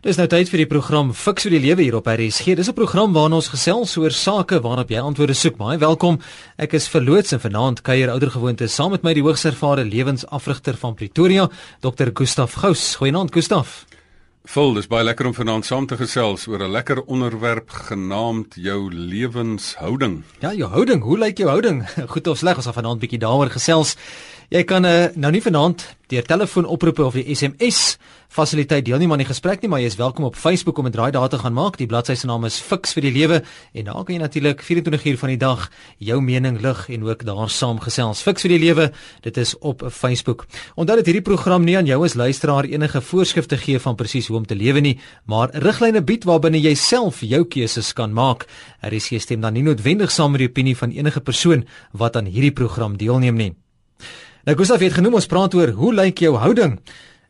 Dis nou tyd vir die program Fix vir die lewe hier op RSG. Dis 'n program waarin ons gesels oor sake waarop jy antwoorde soek. Baie welkom. Ek is verloots en vanaand kuier oudergewoonte saam met my die hoogs ervare lewensafrigter van Pretoria, Dr. Gustaf Gous. Goeienaand Gustaf. Vol, dis baie lekker om vanaand saam te gesels oor 'n lekker onderwerp genaamd jou lewenshouding. Ja, jou houding, hoe lyk jou houding? Goed of sleg, ons gaan vanaand bietjie daaroor gesels. Jy kan uh, nou nie vanaand deur telefoon oproepe of die SMS fasiliteit deelneem aan die gesprek nie, maar jy is welkom op Facebook om 'n draai daar te gaan maak. Die bladsy se naam is Fix vir die Lewe en daar kan jy natuurlik 24 uur van die dag jou mening lig en ook daar saam gesels. Fix vir die Lewe, dit is op Facebook. Onthou dat hierdie program nie aan jou as luisteraar enige voorskrifte gee van presies hoe om te lewe nie, maar riglyne bied waarbinne jy self jou keuses kan maak. Er geen stem dan nie noodwendig saam met die opinie van enige persoon wat aan hierdie program deelneem nie. Nou Gustav het genoem ons praat oor hoe lyk jou houding?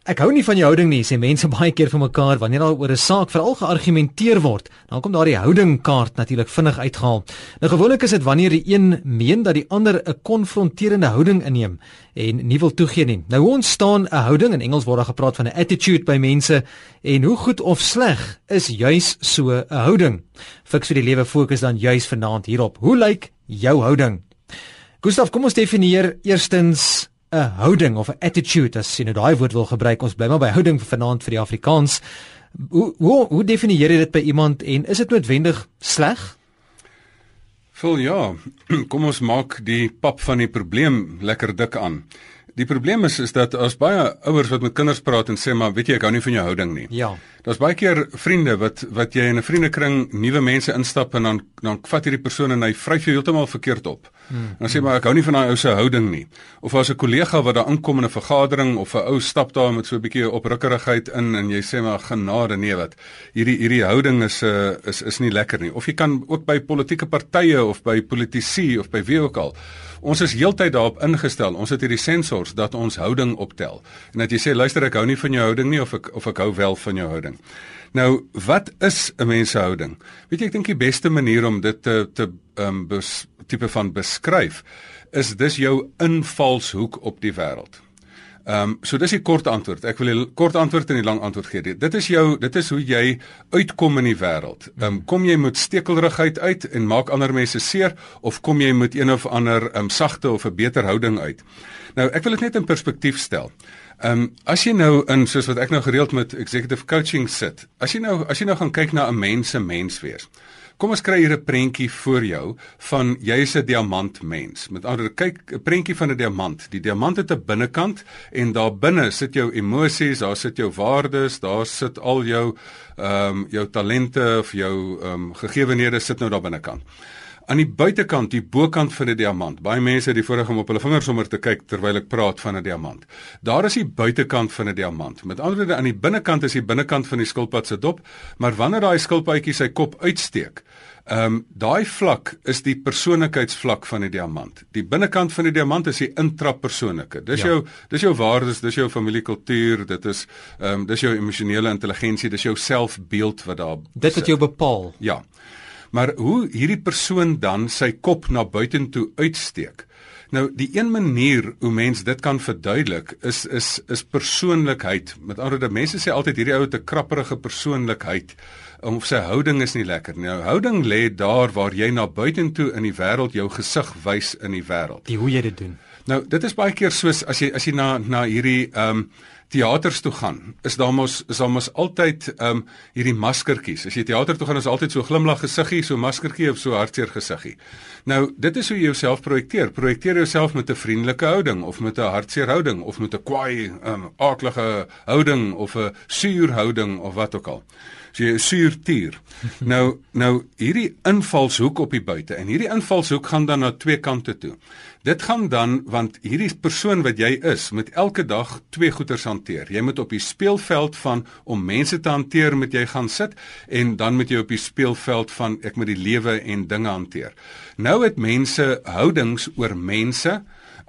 Ek hou nie van jou houding nie, sê mense baie keer vir mekaar wanneer daar oor 'n saak veral geargumenteer word. Dan kom daardie houdingkaart natuurlik vinnig uitgehaal. Nou gewoonlik is dit wanneer die een meen dat die ander 'n konfronterende houding inneem en nie wil toegee nie. Nou hoe ontstaan 'n houding? In Engels word daar gepraat van 'n attitude by mense en hoe goed of sleg is juis so 'n houding? Fiks vir die lewe fokus dan juis vanaand hierop. Hoe lyk jou houding? Gustav, kom ons definieer eerstens 'n houding of 'n attitude as jy nou daai woord wil gebruik. Ons bly maar by houding vanaand vir die Afrikaans. Hoe hoe hoe definieer jy dit by iemand en is dit noodwendig sleg? Vol ja. Kom ons maak die pap van die probleem lekker dik aan. Die probleem is is dat as baie ouers wat met kinders praat en sê maar weet jy ek hou nie van jou houding nie. Ja. Daar's baie keer vriende wat wat jy in 'n vriendekring nuwe mense instap en dan dan vat hierdie persoon en hy vryf jou heeltemal verkeerd op. Hmm. Dan sê maar ek hou nie van daai ou se houding nie. Of as 'n kollega wat daar inkom in 'n vergadering of 'n ou stap daar met so 'n bietjie oprukkerigheid in en jy sê maar genade nee wat. Hierdie hierdie houding is 'n uh, eh, is is nie lekker nie. Of jy kan ook by politieke partye of by politici of by wie ook al Ons is heeltyd daarop ingestel. Ons het hierdie sensors dat ons houding optel. En dat jy sê luister ek hou nie van jou houding nie of ek of ek hou wel van jou houding. Nou, wat is 'n mens se houding? Weet jy ek dink die beste manier om dit te te um, tipe van beskryf is dis jou invalshoek op die wêreld. Ehm um, so dis die kort antwoord. Ek wil 'n kort antwoord en 'n lang antwoord gee. Dit is jou dit is hoe jy uitkom in die wêreld. Ehm um, kom jy met stekelrigheid uit en maak ander mense seer of kom jy met een of ander ehm um, sagte of 'n beter houding uit? Nou, ek wil dit net in perspektief stel. Ehm um, as jy nou in soos wat ek nou gereeld met executive coaching sit, as jy nou as jy nou gaan kyk na 'n mens se mens wees. Kom ons kry hier 'n prentjie voor jou van jy's 'n diamantmens. Met ander kyk 'n prentjie van 'n diamant. Die diamant het 'n binnekant en daar binne sit jou emosies, daar sit jou waardes, daar sit al jou ehm um, jou talente of jou ehm um, gegewenhede sit nou daar binnekant aan die buitekant, die bokant van 'n diamant. Baie mense het die voorreg om op hulle vingers sommer te kyk terwyl ek praat van 'n diamant. Daar is die buitekant van 'n diamant. Met ander woorde, aan die binnekant is die binnekant van die skilpad se dop, maar wanneer daai skilpadjie sy kop uitsteek, ehm um, daai vlak is die persoonlikheidsvlak van 'n diamant. Die binnekant van die diamant is die intrapersoonlike. Dis ja. jou dis jou waardes, dis jou familiekultuur, dit is ehm um, dis jou emosionele intelligensie, dis jou selfbeeld wat daar Dit wat jou bepaal. Ja. Maar hoe hierdie persoon dan sy kop na buitentoe uitsteek. Nou die een manier hoe mens dit kan verduidelik is is is persoonlikheid. Met ander woorde, mense sê altyd hierdie ou het 'n krapperige persoonlikheid of sy houding is nie lekker nie. Nou houding lê daar waar jy na buitentoe in die wêreld jou gesig wys in die wêreld. Die hoe jy dit doen. Nou dit is baie keer soos as jy as jy na na hierdie ehm um, teaters toe gaan, is daar mos is daar mos altyd ehm um, hierdie maskertjies. As jy teater toe gaan, is altyd so glimlag gesiggie, so maskertjie of so hartseer gesiggie. Nou, dit is hoe jy jouself projekteer. Projekteer jouself met 'n vriendelike houding of met 'n hartseer houding of met 'n kwaai, ehm um, aaklige houding of 'n suur houding of wat ook al. So jy suurtuur. nou nou hierdie invalshoek op die buite en hierdie invalshoek gaan dan na twee kante toe. Dit gaan dan want hierdie persoon wat jy is, met elke dag twee goeters hanteer. Jy moet op die speelveld van om mense te hanteer, moet jy gaan sit en dan moet jy op die speelveld van ek moet die lewe en dinge hanteer. Nou het mense houdings oor mense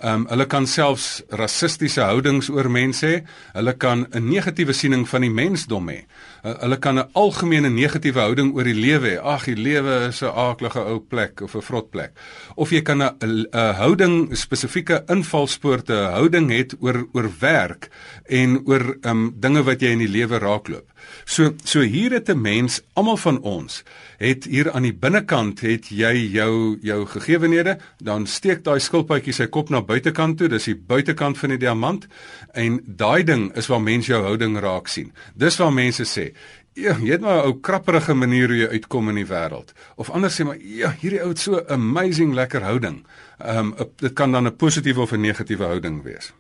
um, hulle kan selfs rassistiese houdings oor mense hê. Hulle kan 'n negatiewe siening van die mensdom hê. Uh, hulle kan 'n algemene negatiewe houding oor die lewe hê. Ag, die lewe is 'n aaklige ou plek of 'n vrot plek. Of jy kan 'n houding spesifieke invalspoorte houding het oor oor werk en oor um, dinge wat jy in die lewe raakloop. So so hier het 'n mens, almal van ons, het hier aan die binnekant het jy jou jou gegewenhede, dan steek daai skilpaadjie sy kop na buitekant toe, dis die buitekant van die diamant en daai ding is waar mense jou houding raak sien. Dis waar mense sê, Ja, jy het maar 'n ou krapperige manier hoe jy uitkom in die wêreld. Of anders sê maar, ja, hierdie ou het so 'n amazing lekker houding. Ehm um, dit kan dan 'n positiewe of 'n negatiewe houding wees.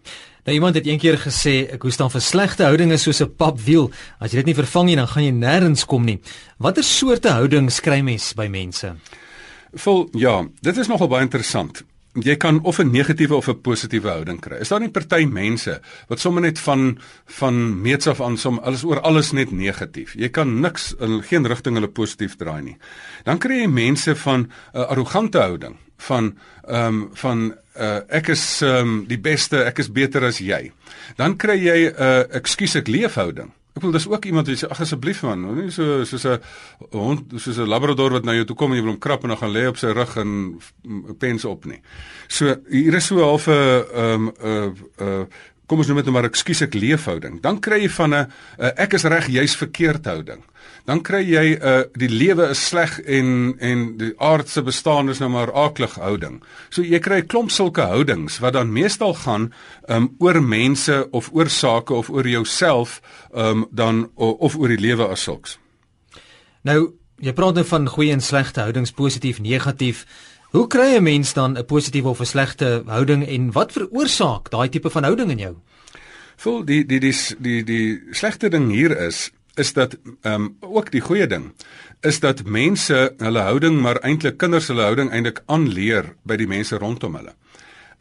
Nou iemand het eendag gesê ek hoes dan vir slegte houdinge soos 'n papwiel. As jy dit nie vervang nie, dan gaan jy nêrens kom nie. Watter soorte houdings kry mens by mense? Vol ja, dit is nogal baie interessant jy kan of 'n negatiewe of 'n positiewe houding kry. Is daar nie party mense wat sommer net van van meets af aan som alles oor alles net negatief. Jy kan niks in geen rigting hulle positief draai nie. Dan kry jy mense van 'n uh, arrogante houding van ehm um, van uh, ek is ehm um, die beste, ek is beter as jy. Dan kry jy 'n uh, ekskuus ek leef houding. Ek wil dis ook iemand wat sê ag asseblief man, nie so soos 'n hond, soos 'n labrador wat na jou toe kom en jy wil hom krap en dan gaan lê op sy rug en pens op nie. So hier is so half 'n ehm 'n 'n kom ons noem dit nou maar ekskuus ek leefhouding. Dan kry jy van 'n ek is reg, jy's verkeerd houding dan kry jy 'n uh, die lewe is sleg en en die aardse bestaan is nou maar aaklig houding. So jy kry 'n klomp sulke houdings wat dan meestal gaan um, oor mense of oor sake of oor jouself um, dan of oor die lewe as sulks. Nou, jy praat nou van goeie en slegte houdings, positief, negatief. Hoe kry 'n mens dan 'n positiewe of 'n slegte houding en wat veroorsaak daai tipe van houding in jou? Voel die die die die die slegte ding hier is is dat ehm um, ook die goeie ding is dat mense hulle houding maar eintlik kinders hulle houding eintlik aanleer by die mense rondom hulle.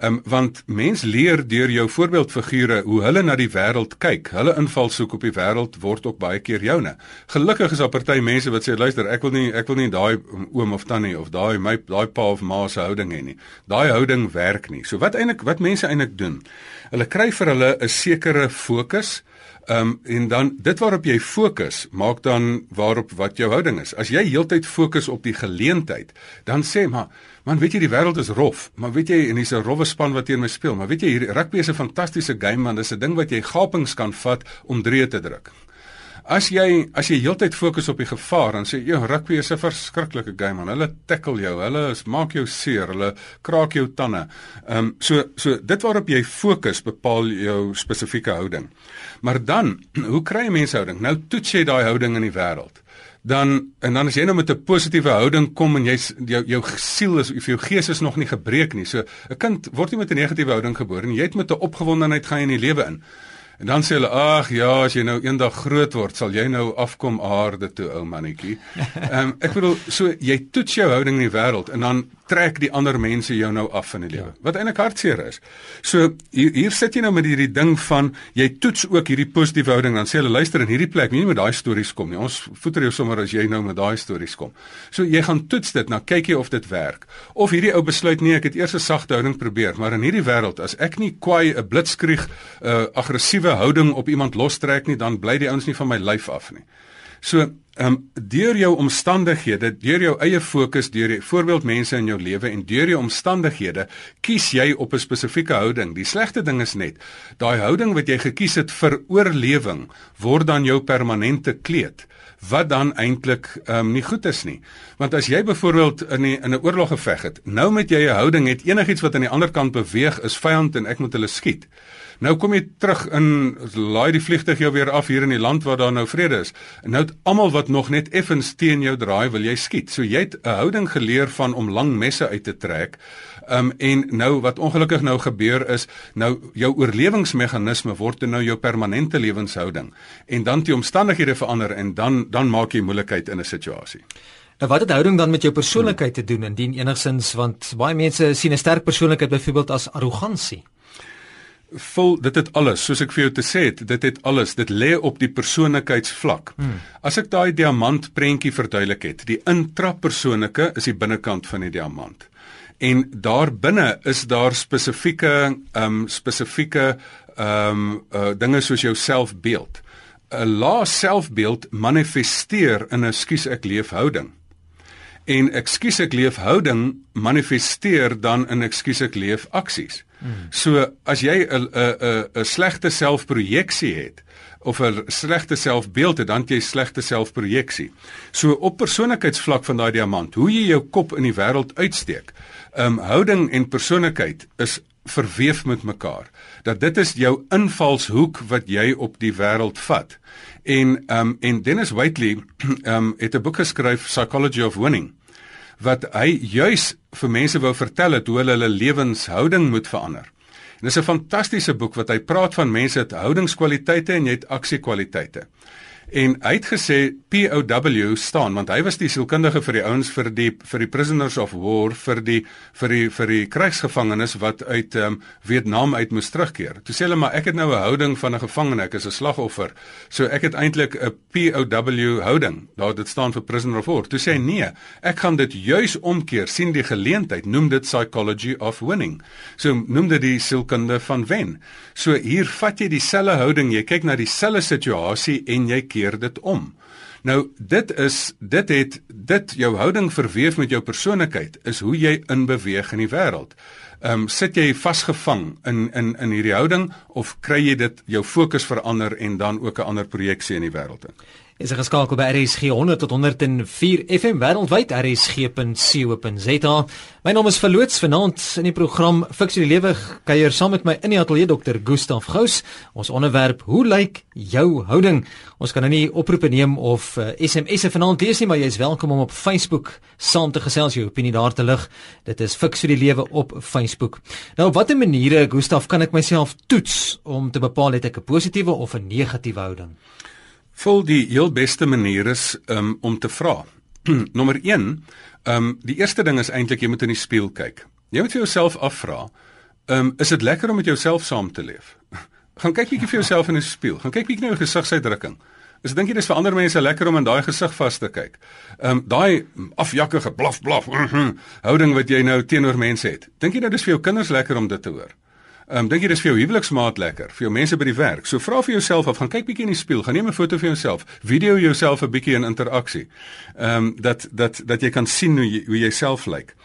Ehm um, want mens leer deur jou voorbeeldfigure hoe hulle na die wêreld kyk. Hulle invalshoek op die wêreld word ook baie keer joune. Gelukkig is daar party mense wat sê luister, ek wil nie ek wil nie daai oom of tannie of daai my daai pa of ma se houding hê nie. Daai houding werk nie. So wat eintlik wat mense eintlik doen? Hulle kry vir hulle 'n sekere fokus Ehm um, en dan dit waarop jy fokus, maak dan waarop wat jou houding is. As jy heeltyd fokus op die geleentheid, dan sê maar, man, weet jy die wêreld is rof, maar weet jy en hier's 'n rowwe span wat teen my speel, maar weet jy hier rugby is 'n fantastiese game man, dis 'n ding wat jy gapings kan vat om drie te druk. As jy as jy heeltyd fokus op die gevaar en sê jy rugby is 'n verskriklike game man. Hulle tackle jou, hulle maak jou seer, hulle kraak jou tande. Ehm um, so so dit waarop jy fokus bepaal jou spesifieke houding. Maar dan, hoe kry jy menshouding? Nou toets jy daai houding in die wêreld. Dan en dan as jy nou met 'n positiewe houding kom en jy jou jou siel is of jou gees is nog nie gebreek nie. So 'n kind word nie met 'n negatiewe houding gebore nie. Jy het met 'n opgewondenheid gaan in die lewe in. En dan sê hulle: "Ag ja, as jy nou eendag groot word, sal jy nou afkom aarde toe, ou mannetjie." Ehm um, ek bedoel, so jy toets jou houding in die wêreld en dan trek die ander mense jou nou af in die lewe. Ja. Wat eintlik hartseer is. So hier, hier sit jy nou met hierdie ding van jy toets ook hierdie positiewe houding dan sê hulle luister in hierdie plek, nie met daai stories kom nie. Ons voeter jou sommer as jy nou met daai stories kom. So jy gaan toets dit, nou kyk jy of dit werk. Of hierdie ou besluit nee, ek het eers 'n sagte houding probeer, maar in hierdie wêreld as ek nie kwaai 'n blitskrieg 'n uh, aggressiewe houding op iemand lostrek nie, dan bly die ouens nie van my lyf af nie. So, ehm um, deur jou omstandighede, deur jou eie fokus, deur die voorbeeldmense in jou lewe en deur jou omstandighede, kies jy op 'n spesifieke houding. Die slegte ding is net, daai houding wat jy gekies het vir oorlewing, word dan jou permanente kleed wat dan eintlik ehm um, nie goed is nie. Want as jy byvoorbeeld in die, in 'n oorlog geveg het, nou met jy 'n houding het enigiets wat aan die ander kant beweeg is vyand en ek moet hulle skiet. Nou kom jy terug in laai die vliegtuig jou weer af hier in die land waar daar nou vrede is. En nou het almal wat nog net effens teen jou draai, wil jy skiet. So jy het 'n houding geleer van om lang messe uit te trek. Um en nou wat ongelukkig nou gebeur is, nou jou oorlewingsmeganisme word nou jou permanente lewenshouding. En dan die omstandighede verander en dan dan maak jy moeilikheid in 'n situasie. Nou wat het houding dan met jou persoonlikheid te doen indien enigsins want baie mense sien 'n sterk persoonlikheid byvoorbeeld as arrogansie vul dit het alles soos ek vir jou te sê het dit het alles dit lê op die persoonlikheidsvlak hmm. as ek daai diamant prentjie verduidelik het die intrap persoonlike is die binnekant van die diamant en daar binne is daar spesifieke ehm um, spesifieke ehm um, uh, dinge soos jou selfbeeld 'n lae selfbeeld manifesteer in 'n skuis ek leef houding en ekskuus ek leef houding manifesteer dan in ekskuus ek leef aksies. Hmm. So as jy 'n 'n 'n 'n slegte selfprojeksie het, of 'n slegte selfbeeld het, dan jy slegte selfprojeksie. So op persoonlikheidsvlak van daai diamant, hoe jy jou kop in die wêreld uitsteek. Ehm um, houding en persoonlikheid is verweef met mekaar. Dat dit is jou invalshoek wat jy op die wêreld vat. En ehm um, en Dennis Whiteley ehm um, het 'n boek geskryf Psychology of Winning wat hy juis vir mense wou vertel het hoe hulle hulle lewenshouding moet verander. En dis 'n fantastiese boek wat hy praat van mense het houdingskwaliteite en jy het aksiekwaliteite. En hy het gesê POW staan want hy was die sielkundige vir die ouens vir die vir die prisoners of war vir die vir die vir die krygsgevangenes wat uit um, Vietnam uit moes terugkeer. Toe sê hulle maar ek het nou 'n houding van 'n gevangene, ek is 'n slagoffer. So ek het eintlik 'n POW houding. Daar dit staan vir prisoner of war. Toe sê hy nee, ek gaan dit juis omkeer, sien die geleentheid, noem dit psychology of winning. So noem dit die sielkunde van wen. So hier vat jy dieselfde houding, jy kyk na dieselfde situasie en jy keer dit om. Nou dit is dit het dit jou houding verweef met jou persoonlikheid is hoe jy inbeweeg in die wêreld. Ehm um, sit jy vasgevang in in in hierdie houding of kry jy dit jou fokus verander en dan ook 'n ander projeksie in die wêreld in? Is geskakel by RSG 100 tot 104 FM wêreldwyd rsg.co.za. My naam is Verloots vanaand in die program Fix die lewe kuier saam met my in die ateljee Dr. Gustaf Gous. Ons onderwerp: Hoe lyk jou houding? Ons kan nou nie oproepe neem of uh, SMS'e vanaand lees nie, maar jy is welkom om op Facebook saam te gesels jou opinie daar te lig. Dit is Fix die lewe op Facebook. Nou, op watter maniere Gustaf kan ek myself toets om te bepaal het ek 'n positiewe of 'n negatiewe houding? Vol die heel beste manier is um, om te vra. Nommer 1, ehm um, die eerste ding is eintlik jy moet in die spieël kyk. Jy moet vir jouself afvra, ehm um, is dit lekker om met jouself saam te leef? Gaan kyk bietjie vir jouself in die spieël. Gaan kyk bietjie na jou gesigsuitdrukking. Is dink jy dis vir ander mense lekker om in daai gesig vas te kyk? Ehm um, daai afjakkige blaf blaf houding wat jy nou teenoor mense het. Dink jy nou dis vir jou kinders lekker om dit te hoor? Ehm um, dink jy dis vir jou huweliksmaat lekker, vir jou mense by die werk? So vra vir jouself of gaan kyk bietjie in die spieël, gaan neem 'n foto vir jouself, video jouself 'n bietjie in interaksie. Ehm um, dat dat dat jy kan sien hoe jy hoe jy self lyk.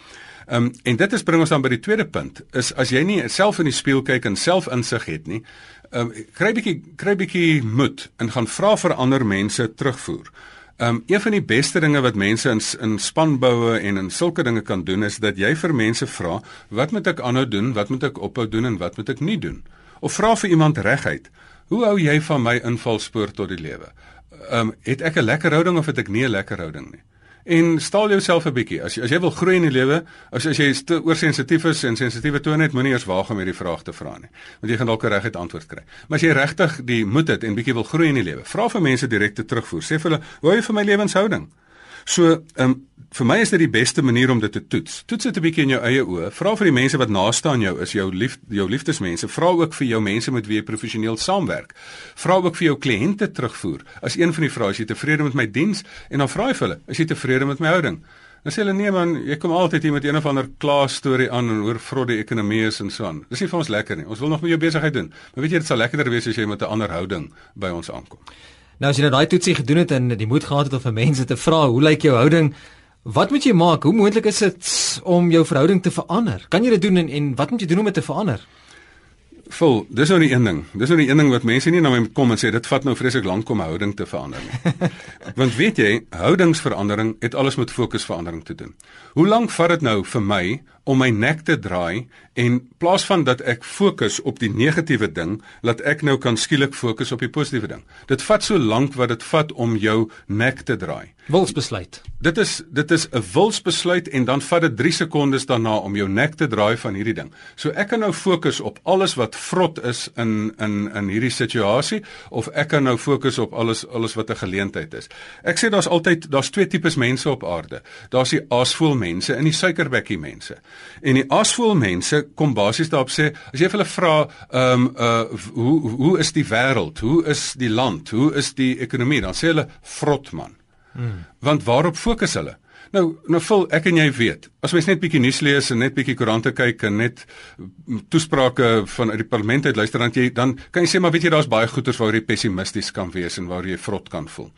Ehm um, en dit is bring ons dan by die tweede punt, is as jy nie self in die spieël kyk en self insig het nie, ehm um, kry bietjie kry bietjie moed en gaan vra vir ander mense terugvoer. Um een van die beste dinge wat mense in in spanboue en in sulke dinge kan doen is dat jy vir mense vra, wat moet ek aanhou doen? Wat moet ek ophou doen en wat moet ek nie doen? Of vra vir iemand reguit, hoe hou jy van my invalspoort tot die lewe? Um het ek 'n lekker houding of het ek nie 'n lekker houding nie? En staal jouself 'n bietjie. As jy as jy wil groei in die lewe, as as jy te oorsensitief is en sensitiewe tone het, moenie eers waag om hierdie vraag te vra nie. Want jy gaan dalk 'n reguit antwoord kry. Maar as jy regtig die moed het en bietjie wil groei in die lewe, vra vir mense direkte terugvoer. Sê vir hulle, "Hoe is vir my lewenshouding?" So, ehm um, vir my is dit die beste manier om dit te toets. Toets dit 'n bietjie in jou eie oë. Vra vir die mense wat naaste aan jou is, jou lief jou liefdesmense. Vra ook vir jou mense met wie jy professioneel saamwerk. Vra ook vir jou kliënte terugvoer. As een van die vrae is jy tevrede met my diens en dan vra jy vir hulle, is jy tevrede met my houding? Dan sê hulle nee man, jy kom altyd hier met een of ander klaas storie aan en hoor vrot die ekonomie is en so aan. Dis nie vir ons lekker nie. Ons wil nog met jou besigheid doen. Maar weet jy dit sal lekkerder wees as jy met 'n ander houding by ons aankom. Nou as jy nou daai toetsie gedoen het en die moed gehad het om vir mense te vra, hoe lyk jou houding? Wat moet jy maak? Hoe moontlik is dit om jou verhouding te verander? Kan jy dit doen en en wat moet jy doen om dit te verander? Vol, dis nou die een ding. Dis nou die een ding wat mense nie na my kom en sê dit vat nou vreeslik lank om houding te verander nie. Want weet jy, houdingsverandering het alles met fokusverandering te doen. Hoe lank vat dit nou vir my om my nek te draai en plaas van dat ek fokus op die negatiewe ding, laat ek nou kan skielik fokus op die positiewe ding. Dit vat so lank wat dit vat om jou nek te draai. Wilsbesluit. Dit is dit is 'n wilsbesluit en dan vat dit 3 sekondes daarna om jou nek te draai van hierdie ding. So ek kan nou fokus op alles wat vrot is in in in hierdie situasie of ek kan nou fokus op alles alles wat 'n geleentheid is. Ek sê daar's altyd daar's twee tipes mense op aarde. Daar's die aasvoel mense en die suikerbekkie mense. En die aasvoel mense kom basies daarop sê as jy vir hulle vra, ehm um, uh hoe hoe is die wêreld? Hoe is die land? Hoe is die ekonomie? Dan sê hulle vrot man. Hmm. Want waarop fokus hulle? Nou, nou vol ek en jy weet, as mens net bietjie nuus lees en net bietjie koerante kyk en net toesprake van uit die parlement uit luister dan jy dan kan jy sê maar weet jy daar's baie goeters waar jy pessimisties kan wees en waar jy vrot kan voel.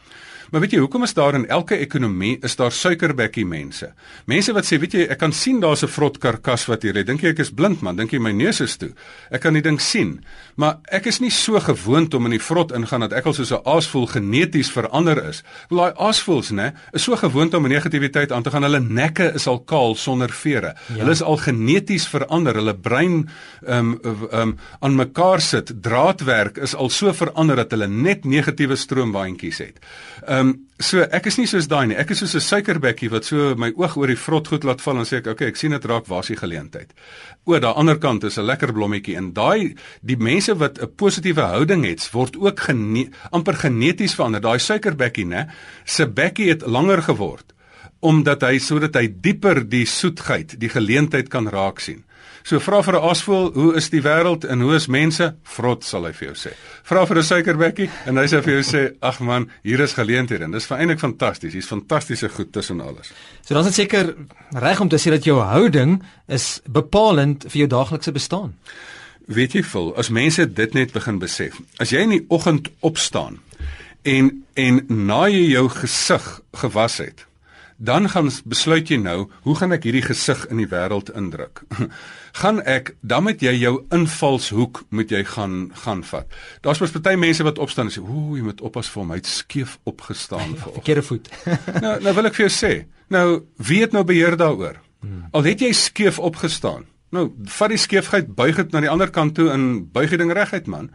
Maar weet jy, hoekom is daar in elke ekonomie is daar suikerbekkie mense? Mense wat sê, weet jy, ek kan sien daar's 'n vrot karkas wat hier lê. Dink jy ek is blind man? Dink jy my neus is toe? Ek kan nie ding sien. Maar ek is nie so gewoond om in die vrot ingaan dat ek al soos 'n aasvoël geneties verander is. Wel daai aasvoëls, né, is so gewoond om negativiteit aan te gaan. Hulle nekke is al kaal sonder vere. Ja. Hulle is al geneties verander. Hulle brein ehm um, ehm um, aan mekaar sit. Draadwerk is al so verander dat hulle net negatiewe stroombaantjies het. Ehm Ehm um, so ek is nie soos daai nie. Ek is soos 'n suikerbekkie wat so my oog oor die vrot goed laat val en sê ek, "Oké, okay, ek sien dit raak, waar is die geleentheid?" O, daar ander kant is 'n lekker blommetjie en daai die mense wat 'n positiewe houding het, word ook gene, amper geneties verander. Daai suikerbekkie, né, se bekkie het langer geword omdat hy sodat hy dieper die soetheid, die geleentheid kan raak sien. So vra vir 'n asvoël, hoe is die wêreld en hoe is mense? Vrot sal hy vir jou sê. Vra vir 'n suikerbekkie en hy sê vir jou sê, "Ag man, hier is geleenthede." En dis eintlik fantasties. Hier's fantastiese goed tussen alles. So dan is dit seker reg om te sê dat jou houding is bepalend vir jou daaglikse bestaan. Weet jy vol, as mense dit net begin besef. As jy in die oggend opstaan en en na jy jou gesig gewas het, dan gaan besluit jy nou, hoe gaan ek hierdie gesig in die wêreld indruk? gaan ek dan met jy jou invalshoek moet jy gaan gaan vat. Daar's mos baie mense wat opstaan en sê, "Ooh, jy moet oppas vir hom, hy't skeef opgestaan vir." Verkeerde voet. nou, nou wil ek vir jou sê, nou wie het nou beheer daaroor? Hmm. Al het jy skeef opgestaan. Nou, vat die skeefheid, buig dit na die ander kant toe en buig die ding reguit, man.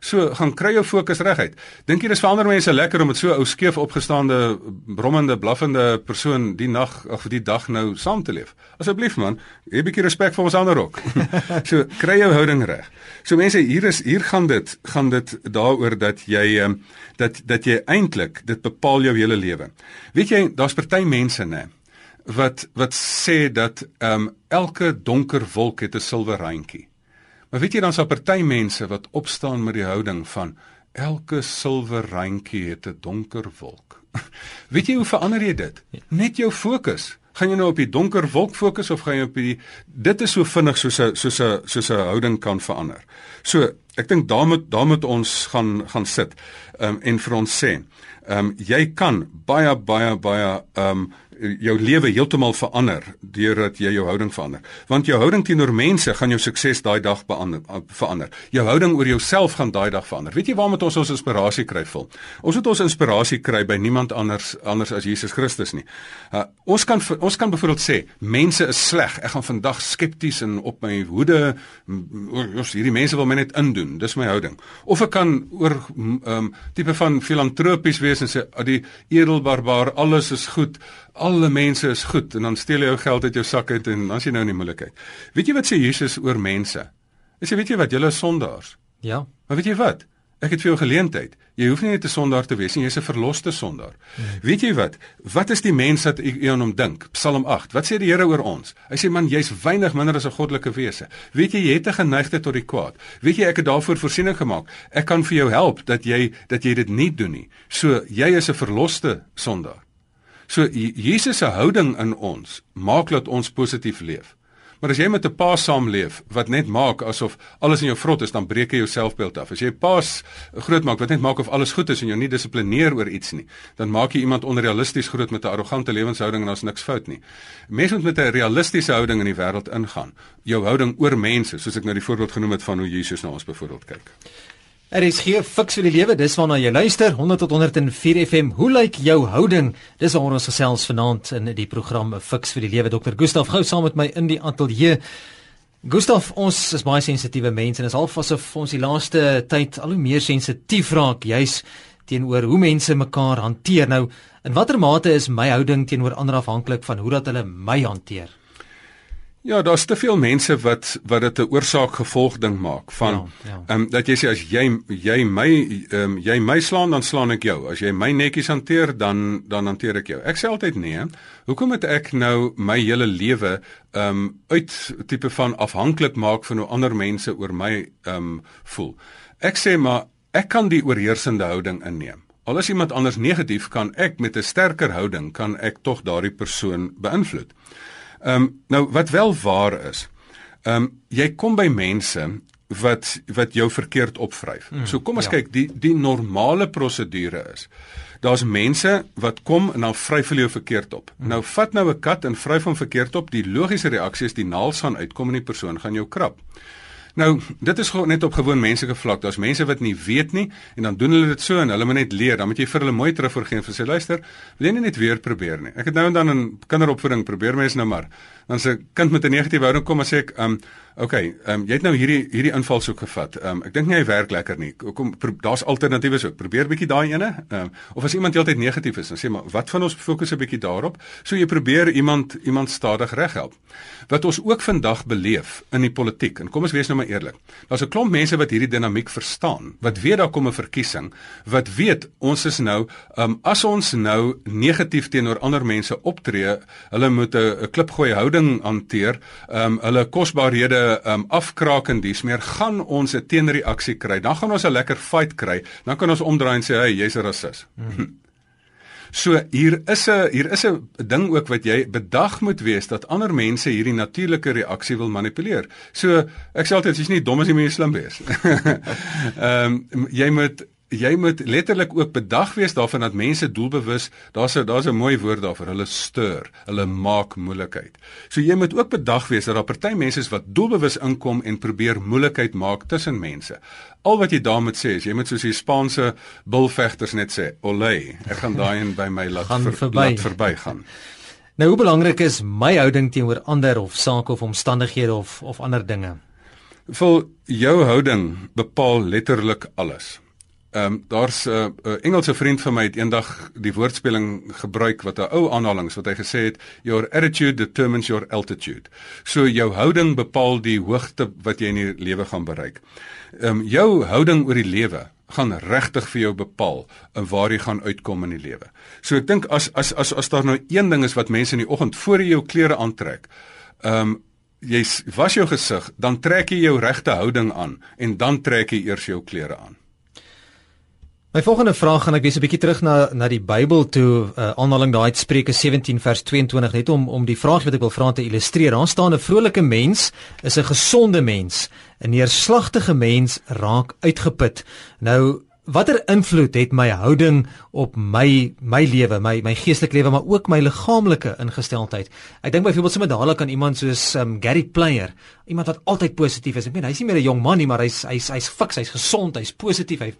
So gaan kry jou fokus reguit. Dink jy dis vir ander mense lekker om met so ou skeef opgestaande brommende blaffende persoon die nag of die dag nou saam te leef? Asseblief man, hê 'n bietjie respek vir ons ander ook. so kry jou houding reg. So mense, hier is hier gaan dit gaan dit daaroor dat jy ehm, dat dat jy eintlik dit bepaal jou hele lewe. Weet jy, daar's party mense nê wat wat sê dat ehm um, elke donker wolk het 'n silwer randjie. Maar weet jy dan sal party mense wat opstaan met die houding van elke silwer randjie het 'n donker wolk. weet jy hoe verander jy dit? Net jou fokus. Gaan jy nou op die donker wolk fokus of gaan jy op die dit is so vinnig soos 'n soos 'n soos 'n houding kan verander. So, ek dink daar moet daar moet ons gaan gaan sit um, en vir ons sê, ehm um, jy kan baie baie baie ehm um, jou lewe heeltemal verander deurdat jy jou houding verander. Want jou houding teenoor mense gaan jou sukses daai dag beander, verander. Jou houding oor jouself gaan daai dag verander. Weet jy waar moet ons ons inspirasie kry vol? Ons moet ons inspirasie kry by niemand anders anders as Jesus Christus nie. Uh, ons kan ons kan byvoorbeeld sê mense is sleg. Ek gaan vandag skepties en op my hoede ons hierdie mense wil my net indoen. Dis my houding. Of ek kan oor um tipe van filantropies wees en sê die edelbarbaar alles is goed alle mense is goed en dan steel jy jou geld uit jou sak uit en dan is jy nou in die moeilikheid. Weet jy wat sê Jesus oor mense? Hy sê weet jy wat, julle is sondaars. Ja. Maar weet jy wat? Ek het vir jou geleentheid. Jy hoef nie net 'n sondaar te wees nie, jy's 'n verloste sondaar. Hmm. Weet jy wat? Wat is die mens wat u aan hom dink? Psalm 8. Wat sê die Here oor ons? Hy sê man, jy's weinig minder as 'n goddelike wese. Weet jy jy het 'n geneigtheid tot die kwaad. Weet jy ek het daarvoor voorsiening gemaak. Ek kan vir jou help dat jy dat jy dit nie doen nie. So jy is 'n verloste sondaar. So Jesus se houding in ons maak dat ons positief leef. Maar as jy met 'n pa saamleef wat net maak asof alles in jou vrot is, dan breek jy jou selfbeeld af. As jy 'n pa groot maak wat net maak of alles goed is en jou nie dissiplineer oor iets nie, dan maak jy iemand onrealisties groot met 'n arrogante lewenshouding en daar's niks fout nie. Mense moet met 'n realistiese houding in die wêreld ingaan. Jou houding oor mense, soos ek nou die voorbeeld genoem het van hoe Jesus na ons byvoorbeeld kyk. Er is hier fiks vir die lewe. Dis waarna jy luister 100 tot 104 FM. Hoe lyk jou houding? Dis waar ons gesels vanaand in die program Fiks vir die lewe. Dr. Gustaf gou saam met my in die ateljee. Gustaf, ons is baie sensitiewe mense en is half asof ons die laaste tyd al hoe meer sensitief raak juis teenoor hoe mense mekaar hanteer. Nou, in watter mate is my houding teenoor ander afhanklik van hoe dat hulle my hanteer? Ja, daar's te veel mense wat wat dit 'n oorsaak gevolg ding maak van ehm ja, ja. um, dat jy sê as jy jy my ehm um, jy my slaan dan slaan ek jou. As jy my netjies hanteer dan dan hanteer ek jou. Ek sê altyd nee. Hoekom moet ek nou my hele lewe ehm um, uit tipe van afhanklik maak van hoe ander mense oor my ehm um, voel? Ek sê maar ek kan die oorheersende houding inneem. Al is iemand anders negatief, kan ek met 'n sterker houding kan ek tog daardie persoon beïnvloed. Ehm um, nou wat wel waar is. Ehm um, jy kom by mense wat wat jou verkeerd opvryf. Mm, so kom ons ja. kyk, die die normale prosedure is Daar's mense wat kom en dan vryf hulle jou verkeerd op. Hmm. Nou vat nou 'n kat en vryf hom verkeerd op. Die logiese reaksie is die naels gaan uitkom en die persoon gaan jou krap. Nou, dit is net op gewoon menslike vlak. Daar's mense wat nie weet nie en dan doen hulle dit so en hulle moet net leer. Dan moet jy vir hulle mooi terugvoorgee en vir sê luister, wil jy nie net weer probeer nie. Ek het nou en dan in kinderopvoeding probeer mense nou maar. Dan sê kind met 'n negatiewe houding kom en sê ek, um, Oké, okay, ehm um, jy het nou hierdie hierdie invalshoek gevat. Ehm um, ek dink nie hy werk lekker nie. Kom daar's alternatiewe ook. Probeer bietjie daai ene. Ehm um, of as iemand heeltyd negatief is, dan sê maar wat van ons fokus 'n bietjie daarop. So jy probeer iemand iemand stadig reghelp. Wat ons ook vandag beleef in die politiek. En kom ons wees nou maar eerlik. Daar's 'n klomp mense wat hierdie dinamiek verstaan. Wat weet daar kom 'n verkiesing. Wat weet ons is nou ehm um, as ons nou negatief teenoor ander mense optree, hulle moet 'n klipgooi houding hanteer. Ehm um, hulle kosbarehede um, afkraak en dis meer gaan ons 'n teenreaksie kry. Dan gaan ons 'n lekker fight kry. Dan kan ons omdraai en sê, "Hey, jy's 'n rasis." Hmm. So hier is 'n hier is 'n ding ook wat jy bedag moet wees dat ander mense hierdie natuurlike reaksie wil manipuleer. So ek sê altyd jy's nie dom as jy moet slim wees. Ehm um, jy moet jy moet letterlik ook bedag wees daarvan dat mense doelbewus, daar's 'n daar's 'n mooi woord daarvoor, hulle stir, hulle maak moeilikheid. So jy moet ook bedag wees dat daar party mense is wat doelbewus inkom en probeer moeilikheid maak tussen mense. Al wat jy daarmee sê is jy moet soos die Spaanse bulvegters net sê, "Olé, ek gaan daai in by my laat ver, verby. laat verbygaan." Nou hoe belangrik is my houding teenoor ander of sake of omstandighede of of ander dinge? Vol jou houding bepaal letterlik alles. Ehm um, daar's 'n uh, uh, Engelse vriend van my het eendag die woordspeling gebruik wat 'n ou aanhalings wat hy gesê het your attitude determines your altitude. So jou houding bepaal die hoogte wat jy in die lewe gaan bereik. Ehm um, jou houding oor die lewe gaan regtig vir jou bepaal en waar jy gaan uitkom in die lewe. So ek dink as as as as daar nou een ding is wat mense in die oggend voor jy jou klere aantrek, ehm um, jy was jou gesig, dan trek jy jou regte houding aan en dan trek jy eers jou klere aan. My volgende vraag gaan ek wees 'n bietjie terug na na die Bybel toe uh, aanhaling daai Spreuke 17 vers 22 net om om die vraag wat ek wil vra te illustreer. Daar staan 'n vrolike mens is 'n gesonde mens, 'n neerslagtige mens raak uitgeput. Nou watter invloed het my houding op my my lewe, my my geestelike lewe, maar ook my liggaamlike ingesteldheid? Ek dink byvoorbeeld sommer dadelik aan iemand soos um, Gary Player, iemand wat altyd positief is. Ek meen hy's nie meer 'n jong man nie, maar hy's hy's hy's fiks, hy's gesond, hy's positief, hy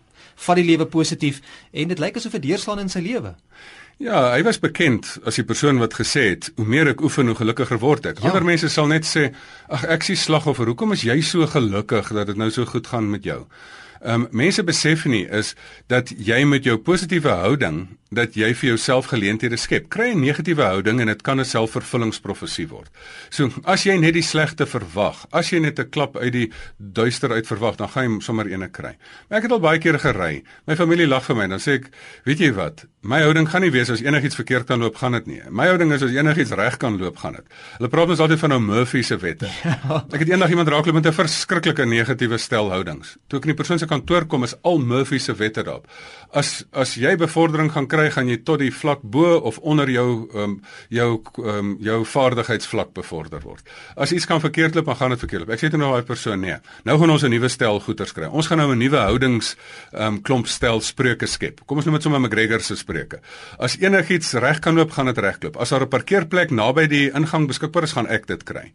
vat die lewe positief en dit lyk asof dit deurslaan in sy lewe. Ja, hy was bekend as die persoon wat gesê het, hoe meer ek oefen, hoe gelukkiger word ek. Ja. Ander mense sal net sê, ag ek sien slagoffer, hoekom is jy so gelukkig dat dit nou so goed gaan met jou? Ehm um, mense besef nie is dat jy met jou positiewe houding dat jy vir jouself geleenthede skep. Kry 'n negatiewe houding en dit kan 'n selfvervullingsprofesie word. So as jy net die slegte verwag, as jy net 'n klap uit die duister uit verwag, dan gaan jy sommer eene kry. Maar ek het al baie keer gery. My familie lag vir my en dan sê ek, weet jy wat? My houding gaan nie wees as enigiets verkeerd kan loop, gaan dit nie. My houding is as enigiets reg kan loop, gaan dit. Hulle praat ons altyd van nou Murphy se wette. Ja. Ek het eendag iemand raakloop met 'n verskriklike negatiewe stel houdings. Toe ek in die persoon se kantoor kom, is al Murphy se wette daar. As as jy bevordering gaan kry, gaan jy tot die vlak bo of onder jou um, jou um, jou vaardigheidsvlak bevorder word. As iets kan verkeerd loop, dan gaan dit verkeerd loop. Ek sê dit nou daai persoon nee. Nou gaan ons 'n nuwe stel goeters kry. Ons gaan nou 'n nuwe houdings um, klomp stel spreuke skep. Kom ons noem dit sommer McGregor se spreuke. As enigiets reg kan loop, gaan dit regloop. As daar 'n parkeerplek naby die ingang beskikbaar is, gaan ek dit kry.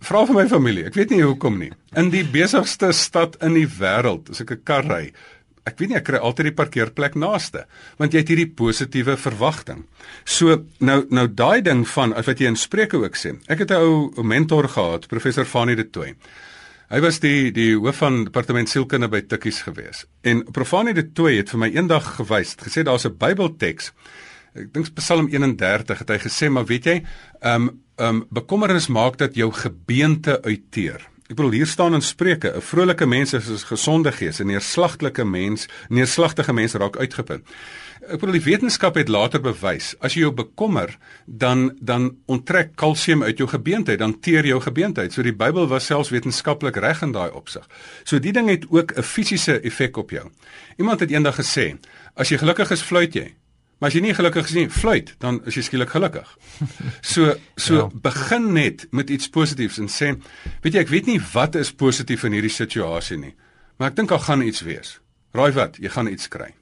Vra vir my familie. Ek weet nie hoekom nie. In die besigste stad in die wêreld, as ek 'n kar ry, ek weet nie ek kry altyd die parkeerplek naaste want jy het hierdie positiewe verwagting. So nou nou daai ding van wat jy in Spreuke ook sê. Ek het 'n ou mentor gehad, professor Fanie de Tooy. Hy was die die hoof van departement sielkunde by Tikkies gewees. En Profanie de Tooy het vir my eendag gewys, gesê daar's 'n Bybelteks. Ek dink Psalm 31 het hy gesê, maar weet jy, ehm um, ehm um, bekommernis maak dat jou gebeente uitteer. Ek bedoel hier staan in Spreuke, 'n vrolike mens is 'n gesonde gees, 'n neerslagtelike mens, neerslagtige mens raak uitgeput. Ek bedoel die wetenskap het later bewys, as jy jou bekommer, dan dan onttrek kalsium uit jou gebeente, dan teer jou gebeente. So die Bybel was selfs wetenskaplik reg in daai opsig. So die ding het ook 'n fisiese effek op jou. Iemand het eendag gesê, As jy gelukkig is, fluit jy. Maar as jy nie gelukkig is nie, fluit, dan is jy skielik gelukkig. So so ja. begin net met iets positiefs en sê, weet jy, ek weet nie wat is positief in hierdie situasie nie, maar ek dink daar gaan iets wees. Raai wat, jy gaan iets kry.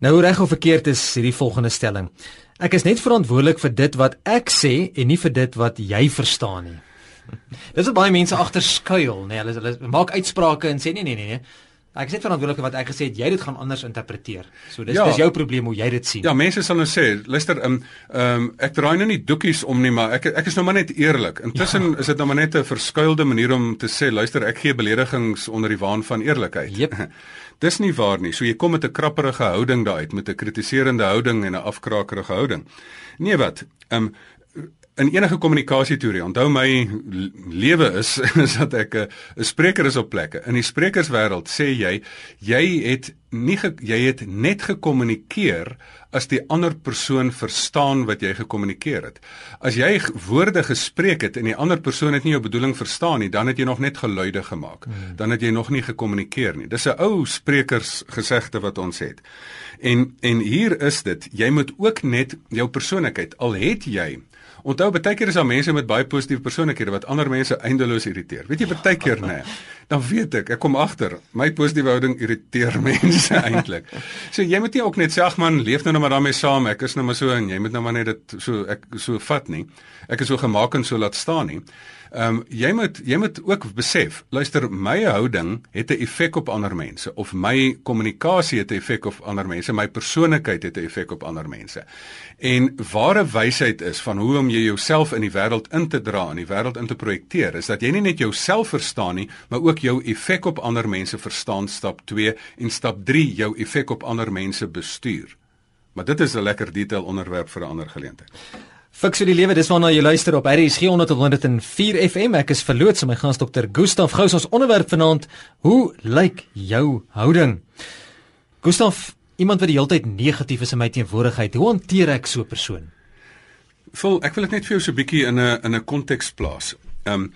Nou reg of verkeerd is hierdie volgende stelling. Ek is net verantwoordelik vir dit wat ek sê en nie vir dit wat jy verstaan nie. Dis baie mense agter skuil, nê. Nee, hulle hulle maak uitsprake en sê nee nee nee nee. Ek is net verantwoordelik wat ek gesê het, jy dit gaan anders interpreteer. So dis ja, dis jou probleem hoe jy dit sien. Ja, mense sal nou sê, luister, ehm um, um, ek draai nou nie doekies om nie, maar ek ek is nou maar net eerlik. Intussen ja. is dit nou maar net 'n verskuilde manier om te sê, luister, ek gee beledigings onder die waan van eerlikheid. Yep. dis nie waar nie. So jy kom met 'n krapperige houding daaruit, met 'n kritiserende houding en 'n afkraakerige houding. Nee wat? Ehm um, in enige kommunikasieteorie, onthou my lewe is is dat ek 'n spreker is op plekke. In die sprekerswêreld sê jy jy het nie ge, jy het net gekommunikeer as die ander persoon verstaan wat jy gekommunikeer het. As jy woorde gespreek het en die ander persoon het nie jou bedoeling verstaan nie, dan het jy nog net geluide gemaak. Hmm. Dan het jy nog nie gekommunikeer nie. Dis 'n ou sprekersgesegde wat ons het. En en hier is dit, jy moet ook net jou persoonlikheid al het jy Onthou baie keer is daar mense met baie positiewe persoonlikhede wat ander mense eindeloos irriteer. Weet jy baie keer nê? Dan weet ek, ek kom agter, my positiewe houding irriteer mense eintlik. So jy moet nie ook net sê ag man, leef nou net maar daarmee saam. Ek is nou maar so en jy moet nou maar net dit so ek so vat nie. Ek is so gemaak en so laat staan nie. Ehm um, jy moet jy moet ook besef, luister, my houding het 'n effek op ander mense of my kommunikasie het 'n effek op ander mense, my persoonlikheid het 'n effek op ander mense. En ware wysheid is van hoe om jy jouself in die wêreld in te dra, in die wêreld in te projekteer, is dat jy nie net jouself verstaan nie, maar ook jou effek op ander mense verstaan stap 2 en stap 3 jou effek op ander mense bestuur. Maar dit is 'n lekker detail onderwerp vir 'n ander geleentheid. Fiks vir die lewe, dis waarna jy luister op RSG 104 FM. Ek is verloots met my gas dokter Gustaf Gous. Ons onderwerp vanaand: Hoe lyk jou houding? Gustaf, iemand wat die hele tyd negatief is in my teenwoordigheid, hoe hanteer ek so 'n persoon? Vol, ek wil dit net vir jou so 'n bietjie in 'n in 'n konteks plaas. Ehm um,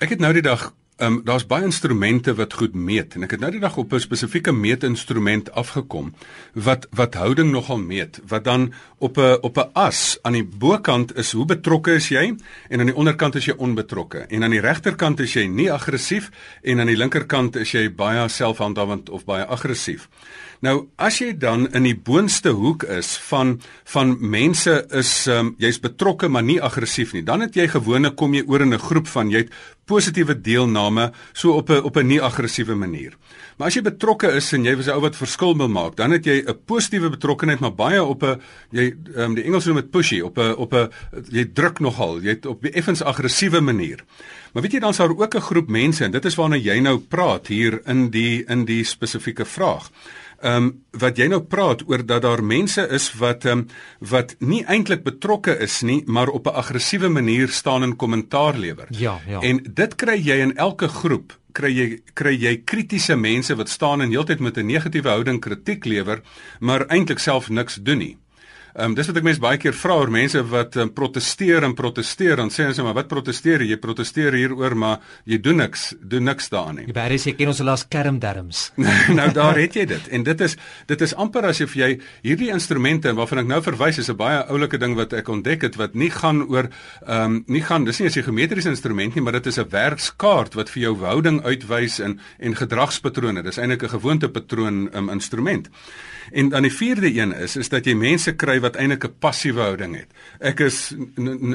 ek het nou die dag Ehm um, daar's baie instrumente wat goed meet en ek het nou die dag op 'n spesifieke meetinstrument afgekom wat wat houding nogal meet wat dan op 'n op 'n as aan die bokant is hoe betrokke is jy en aan die onderkant is jy onbetrokke en aan die regterkant is jy nie aggressief en aan die linkerkant is jy baie selfhandhawend of baie aggressief. Nou as jy dan in die boonste hoek is van van mense is um, jy's betrokke maar nie aggressief nie, dan het jy gewone kom jy oor in 'n groep van jy het positiewe deelname so op 'n op 'n nie aggressiewe manier. Maar as jy betrokke is en jy was 'n ou wat verskil wil maak, dan het jy 'n positiewe betrokkenheid maar baie op 'n jy um, die Engels noem dit pushy op 'n op 'n jy druk nogal, jy op 'n effens aggressiewe manier. Maar weet jy dan sou daar ook 'n groep mense en dit is waarna jy nou praat hier in die in die spesifieke vraag ehm um, wat jy nou praat oor dat daar mense is wat ehm um, wat nie eintlik betrokke is nie, maar op 'n aggressiewe manier staan en kommentaar lewer. Ja, ja. En dit kry jy in elke groep kry jy kry jy kritiese mense wat staan en heeltyd met 'n negatiewe houding kritiek lewer, maar eintlik self niks doen nie. Ehm um, dis wat ek mense baie keer vra oor mense wat um, protesteer en protesteer en sê ons maar wat protesteer jy? Jy protesteer hieroor maar jy doen niks, doen niks daarin nie. Jy baie sê ken ons las kermderms. nou daar het jy dit. En dit is dit is amper asof jy hierdie instrumente waarvan ek nou verwys is 'n baie oulike ding wat ek ontdek het wat nie gaan oor ehm um, nie gaan dis nie 'n geometriese instrument nie, maar dit is 'n werkskaart wat vir jou houding uitwys en en gedragspatrone. Dis eintlik 'n gewoontepatroon um, instrument. En dan die vierde een is is dat jy mense kry wat eintlik 'n passiewe houding het. Ek is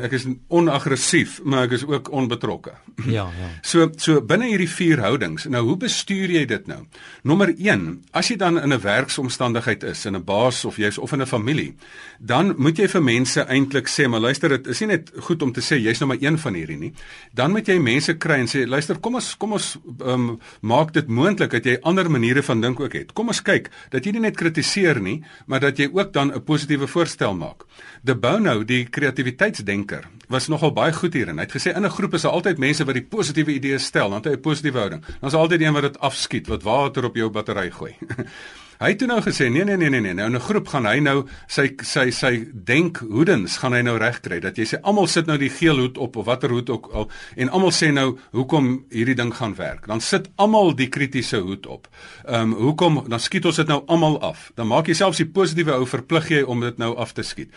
ek is onaggressief, maar ek is ook onbetrokke. Ja, ja. So so binne hierdie vier houdings. Nou hoe bestuur jy dit nou? Nommer 1, as jy dan in 'n werksomstandigheid is, in 'n baas of jy's of in 'n familie, dan moet jy vir mense eintlik sê, maar luister, dit is nie net goed om te sê jy's nou maar een van hierdie nie. Dan moet jy mense kry en sê, luister, kom ons kom ons um, maak dit moontlik dat jy ander maniere van dink ook het. Kom ons kyk dat jy nie net kritiseer nie, maar dat jy ook dan 'n positiewe voorstel maak. De Bono, die kreatiwiteitsdenker, was nogal baie goed hierin. Hy het gesê in 'n groep is daar altyd mense wat die positiewe idees stel, dan het hy 'n positiewe houding. Dan is altyd een wat dit afskiet, wat water op jou battery gooi. Hy het toe nou gesê nee nee nee nee nee, nou 'n groep gaan hy nou sy sy sy denk hoedens gaan hy nou regkry dat jy sê almal sit nou die geel hoed op of watter hoed ook al en almal sê nou hoekom hierdie ding gaan werk. Dan sit almal die kritiese hoed op. Ehm um, hoekom dan skiet ons dit nou almal af. Dan maak jy selfs die positiewe ou verplig jy om dit nou af te skiet.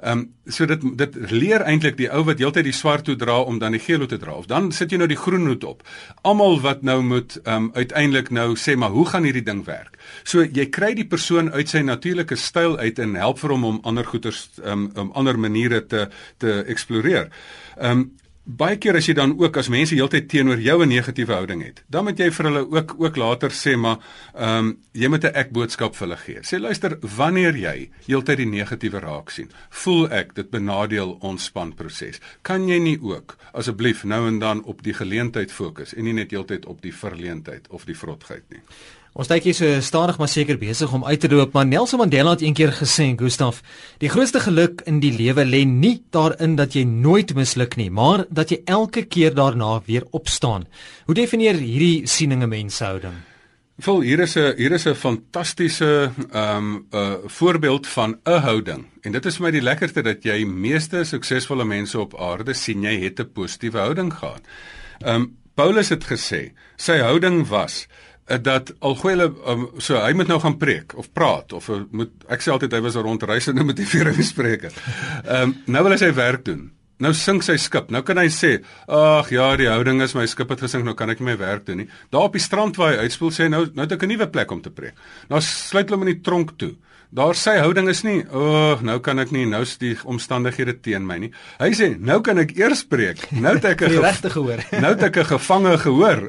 Ehm um, so dit dit leer eintlik die ou wat heeltyd die swart hoed dra om dan die geel hoed te dra. Of dan sit jy nou die groen hoed op. Almal wat nou moet ehm um, uiteindelik nou sê maar hoe gaan hierdie ding werk? So jy kry die persoon uit sy natuurlike styl uit en help vir hom om ander goeters ehm um, om ander maniere te te eksploreer. Ehm um, baie keer as jy dan ook as mense heeltyd teenoor jou 'n negatiewe houding het, dan moet jy vir hulle ook ook later sê maar ehm um, jy moet 'n ek boodskap vir hulle gee. Sê luister, wanneer jy heeltyd die negatiewe raak sien, voel ek dit benadeel ons spanproses. Kan jy nie ook asseblief nou en dan op die geleentheid fokus en nie net heeltyd op die verleentheid of die vrotgheid nie? Ons jy so stadig maar seker besig om uit te loop, maar Nelson Mandela het eendag gesê, Gustaf, die grootste geluk in die lewe lê nie daarin dat jy nooit misluk nie, maar dat jy elke keer daarna weer opstaan. Hoe definieer hierdie sieninge menshouding? Vol hier is 'n hier is 'n fantastiese ehm um, 'n uh, voorbeeld van 'n houding. En dit is vir my die lekkerste dat jy meeste suksesvolle mense op aarde sien jy het 'n positiewe houding gehad. Ehm um, Paulus het gesê sy houding was Eh, dat al gooi hulle um, so hy moet nou gaan preek of praat of uh, moet ek sê altyd hy was 'n rondreis en nou moet hy vir 'n spreker. Ehm um, nou wil hy sy werk doen. Nou sing sy skip. Nou kan hy sê, "Ag ja, die houding is my skip het gesing, nou kan ek nie my werk doen nie." Daar op die strand waar hy uitspoel sê nou nou het ek 'n nuwe plek om te preek. Nou sluit hulle hom in die tronk toe. Daar sy houding is nie, o, oh, nou kan ek nie, nou is die omstandighede teen my nie. Hy sê, nou kan ek eers spreek. Nou het ek 'n regte gehoor. nou het ek 'n gevange gehoor.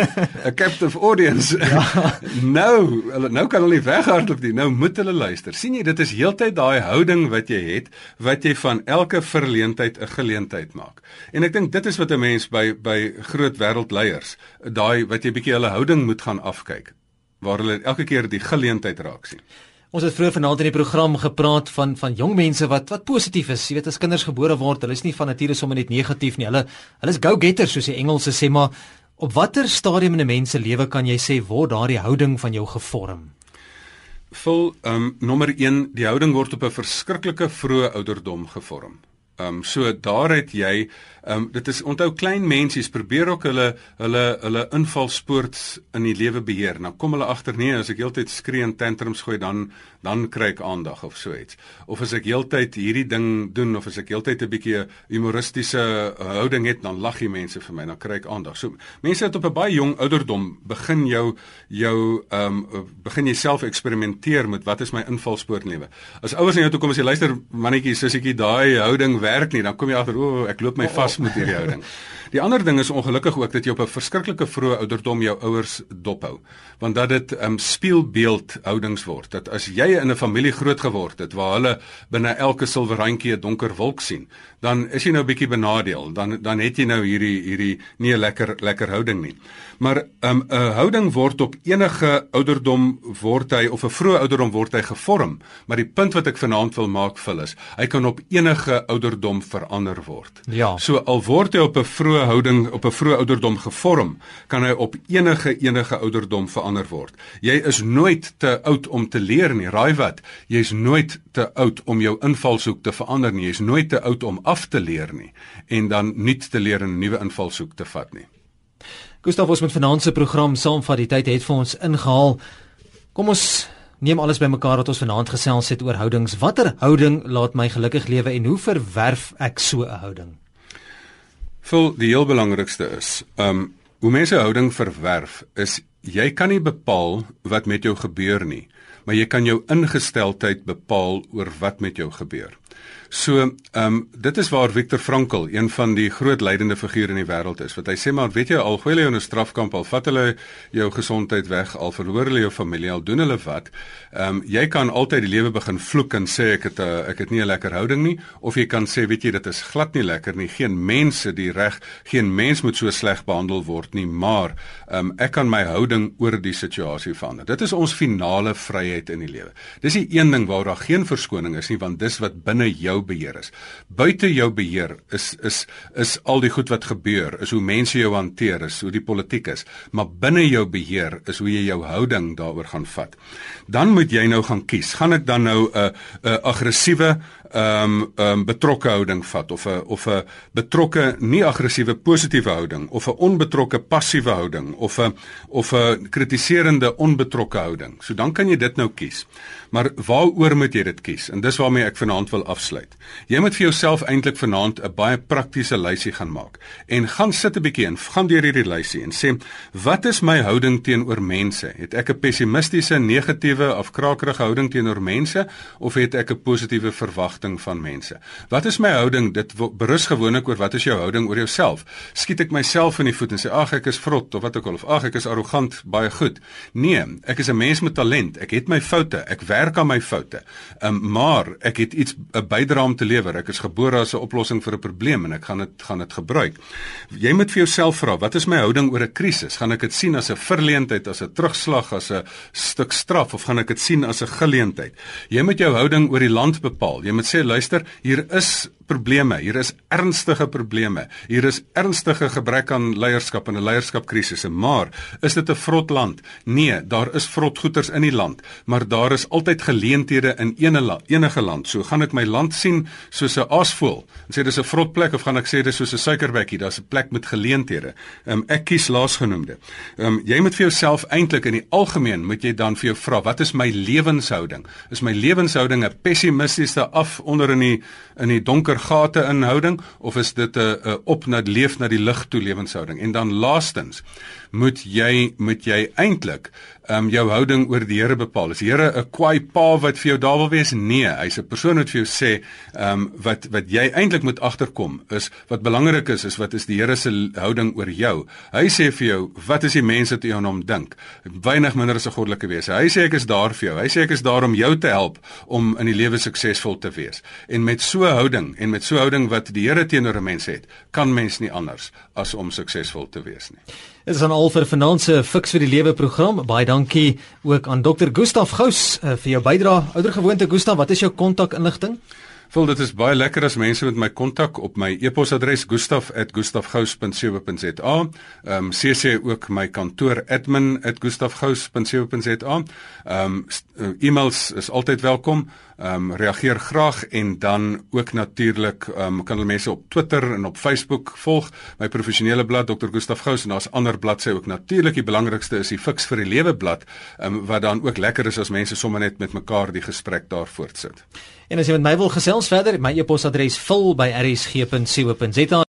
'n Captive audience. Ja. nou, nou kan hulle nie weghardloop nie. Nou moet hulle luister. sien jy, dit is heeltyd daai houding wat jy het, wat jy van elke verleentheid 'n geleentheid maak. En ek dink dit is wat 'n mens by by groot wêreldleiers, daai wat jy bietjie hulle houding moet gaan afkyk waar hulle elke keer die geleentheid raak sien. Ons het vroeër vanaand in die program gepraat van van jong mense wat wat positief is. Jy weet as kinders gebore word, hulle is nie van nature sommer net negatief nie. Hulle hulle is go-getters soos die Engelse sê, maar op watter stadium in 'n mens se lewe kan jy sê word daardie houding van jou gevorm? Vul ehm um, nommer 1, die houding word op 'n verskriklike vroeë ouderdom gevorm. Ehm um, so daar het jy ehm um, dit is onthou klein mensies probeer ook hulle hulle hulle invalspoort in die lewe beheer. Nou kom hulle agter nee, as ek heeltyd skree en tantrums gooi dan dan kry ek aandag of so iets. Of as ek heeltyd hierdie ding doen of as ek heeltyd 'n bietjie humoristiese houding het dan lag die mense vir my, dan kry ek aandag. So mense het op 'n baie jong ouderdom begin jou jou ehm um, begin jouself eksperimenteer met wat is my invalspoort in lewe. As ouers na jou toe kom en sê luister mannetjie, sussietjie, daai houding werk nie, dan kom jy agter, o, oh, ek loop my vas met hierdie houding. Die ander ding is ongelukkig ook dat jy op 'n verskriklike vroeë ouderdom jou ouers dophou, want dat dit 'n um, spieelbeeld houdings word. Dat as jy in 'n familie groot geword het waar hulle binne elke silwerrandjie 'n donker wolk sien, dan is jy nou bietjie benadeel. Dan dan het jy nou hierdie hierdie nie 'n lekker lekker houding nie. Maar 'n um, 'n houding word op enige ouderdom word hy of 'n vroeë ouderdom word hy gevorm, maar die punt wat ek vanaand wil maak vir is, hy kan op enige ouderdom verander word. Ja. So al word hy op 'n vroeë houding op 'n vroeë ouderdom gevorm, kan hy op enige enige ouderdom verander word. Jy is nooit te oud om te leer nie. Raai wat? Jy's nooit te oud om jou invalshoek te verander nie. Jy's nooit te oud om af te leer nie en dan nuut te leer en 'n nuwe invalshoek te vat nie. Gustav ons met finansiëre program saamvat die tyd het vir ons ingehaal. Kom ons neem alles bymekaar wat ons vanaand gesels het oor houdings. Watter houding laat my gelukkig lewe en hoe verwerf ek so 'n houding? Vol die heel belangrikste is, um hoe mense houding verwerf is jy kan nie bepaal wat met jou gebeur nie, maar jy kan jou ingesteldheid bepaal oor wat met jou gebeur. So, ehm um, dit is waar Viktor Frankl, een van die groot leidende figure in die wêreld is. Wat hy sê maar, weet jy, al gooi hulle jou in 'n strafkamp, al vat hulle jou gesondheid weg, al verloor hulle jou familie, al doen hulle wat, ehm um, jy kan altyd die lewe begin vloek en sê ek het 'n uh, ek het nie 'n lekker houding nie, of jy kan sê, weet jy, dit is glad nie lekker nie. Geen mense die reg, geen mens moet so sleg behandel word nie, maar ehm um, ek kan my houding oor die situasie verander. Dit is ons finale vryheid in die lewe. Dis die een ding waar daar geen verskoning is nie, want dis wat binne binne jou beheer is. Buite jou beheer is is is al die goed wat gebeur, is hoe mense jou hanteer, is hoe die politiek is, maar binne jou beheer is hoe jy jou houding daaroor gaan vat. Dan moet jy nou gaan kies. Gaan ek dan nou 'n 'n aggressiewe ehm um, ehm um, betrokke houding vat of 'n of 'n betrokke nie aggressiewe positiewe houding of 'n onbetrokke passiewe houding of 'n of 'n kritiserende onbetrokke houding. So dan kan jy dit nou kies. Maar waaroor moet jy dit kies? En dis waarmee ek vanaand wil afsluit. Jy moet vir jouself eintlik vanaand 'n baie praktiese lysie gaan maak en gaan sit 'n bietjie en gaan deur hierdie lysie en sê wat is my houding teenoor mense? Het ek 'n pessimistiese, negatiewe of krakerige houding teenoor mense of het ek 'n positiewe verwagting van mense? Wat is my houding? Dit berus gewoonlik oor wat is jou houding oor jouself? Skiet ek myself in die voet en sê ag ek is vrot of wat ook al of ag ek is arrogant, baie goed. Nee, ek is 'n mens met talent. Ek het my foute. Ek werk aan my foute. Um, maar ek het iets 'n bydrae om te lewer. Ek is gebore as 'n oplossing vir 'n probleem en ek gaan dit gaan dit gebruik. Jy moet vir jouself vra, wat is my houding oor 'n krisis? Gaan ek dit sien as 'n verleentheid, as 'n terugslag, as 'n stuk straf of gaan ek dit sien as 'n geleentheid? Jy moet jou houding oor die land bepaal. Jy moet sê, luister, hier is probleme. Hier is ernstige probleme. Hier is ernstige gebrek aan leierskap en 'n leierskapkrisis. Maar is dit 'n vrot land? Nee, daar is vrot goeters in die land, maar daar is altyd geleenthede in ene la, enige land. So gaan ek my land sien soos 'n aasvoël en sê dis 'n vrot plek of gaan ek sê dis soos 'n suikerbekkie, daar's 'n plek met geleenthede. Um, ek kies laasgenoemde. Um, jy moet vir jouself eintlik in die algemeen moet jy dan vir jou vra, wat is my lewenshouding? Is my lewenshouding 'n pessimistiese af onder in die in die donker gate inhouding of is dit 'n op na leef na die lig toe lewenshouding en dan laastens moet jy moet jy eintlik um, jou houding oor die Here bepaal. Is die Here 'n kwaai pa wat vir jou daar wil wees? Nee, hy's 'n persoon wat vir jou sê, ehm um, wat wat jy eintlik moet agterkom is wat belangrik is is wat is die Here se houding oor jou. Hy sê vir jou, wat is die mense jy aan hom dink? Weinig minder as 'n goddelike wese. Hy sê ek is daar vir jou. Hy sê ek is daar om jou te help om in die lewe suksesvol te wees. En met so 'n houding en met so 'n houding wat die Here teenoor 'n mens het, kan mens nie anders as om suksesvol te wees nie. Dit is dan al vir se Fix vir die Lewe program. Baie dankie ook aan Dr. Gustaf Gous uh, vir jou bydrae. Oudergewoonte Gustaf, wat is jou kontakinligting? Voel dit is baie lekker as mense met my kontak op my e-posadres gustaf@gustafgous.co.za. Ehm um, CC ook my kantoor admin@gustafgous.co.za. Ehm um, e-mails is altyd welkom. Ehm um, reageer graag en dan ook natuurlik ehm um, kan hulle mense op Twitter en op Facebook volg. My professionele blad Dr. Gustaf Gous en daar's ander bladsye ook natuurlik. Die belangrikste is die Fix vir die Lewe blad, ehm um, wat dan ook lekker is as mense sommer net met mekaar die gesprek daar voortsit. En as jy met my wil gesels verder, my e-posadres vul by rsg.co.za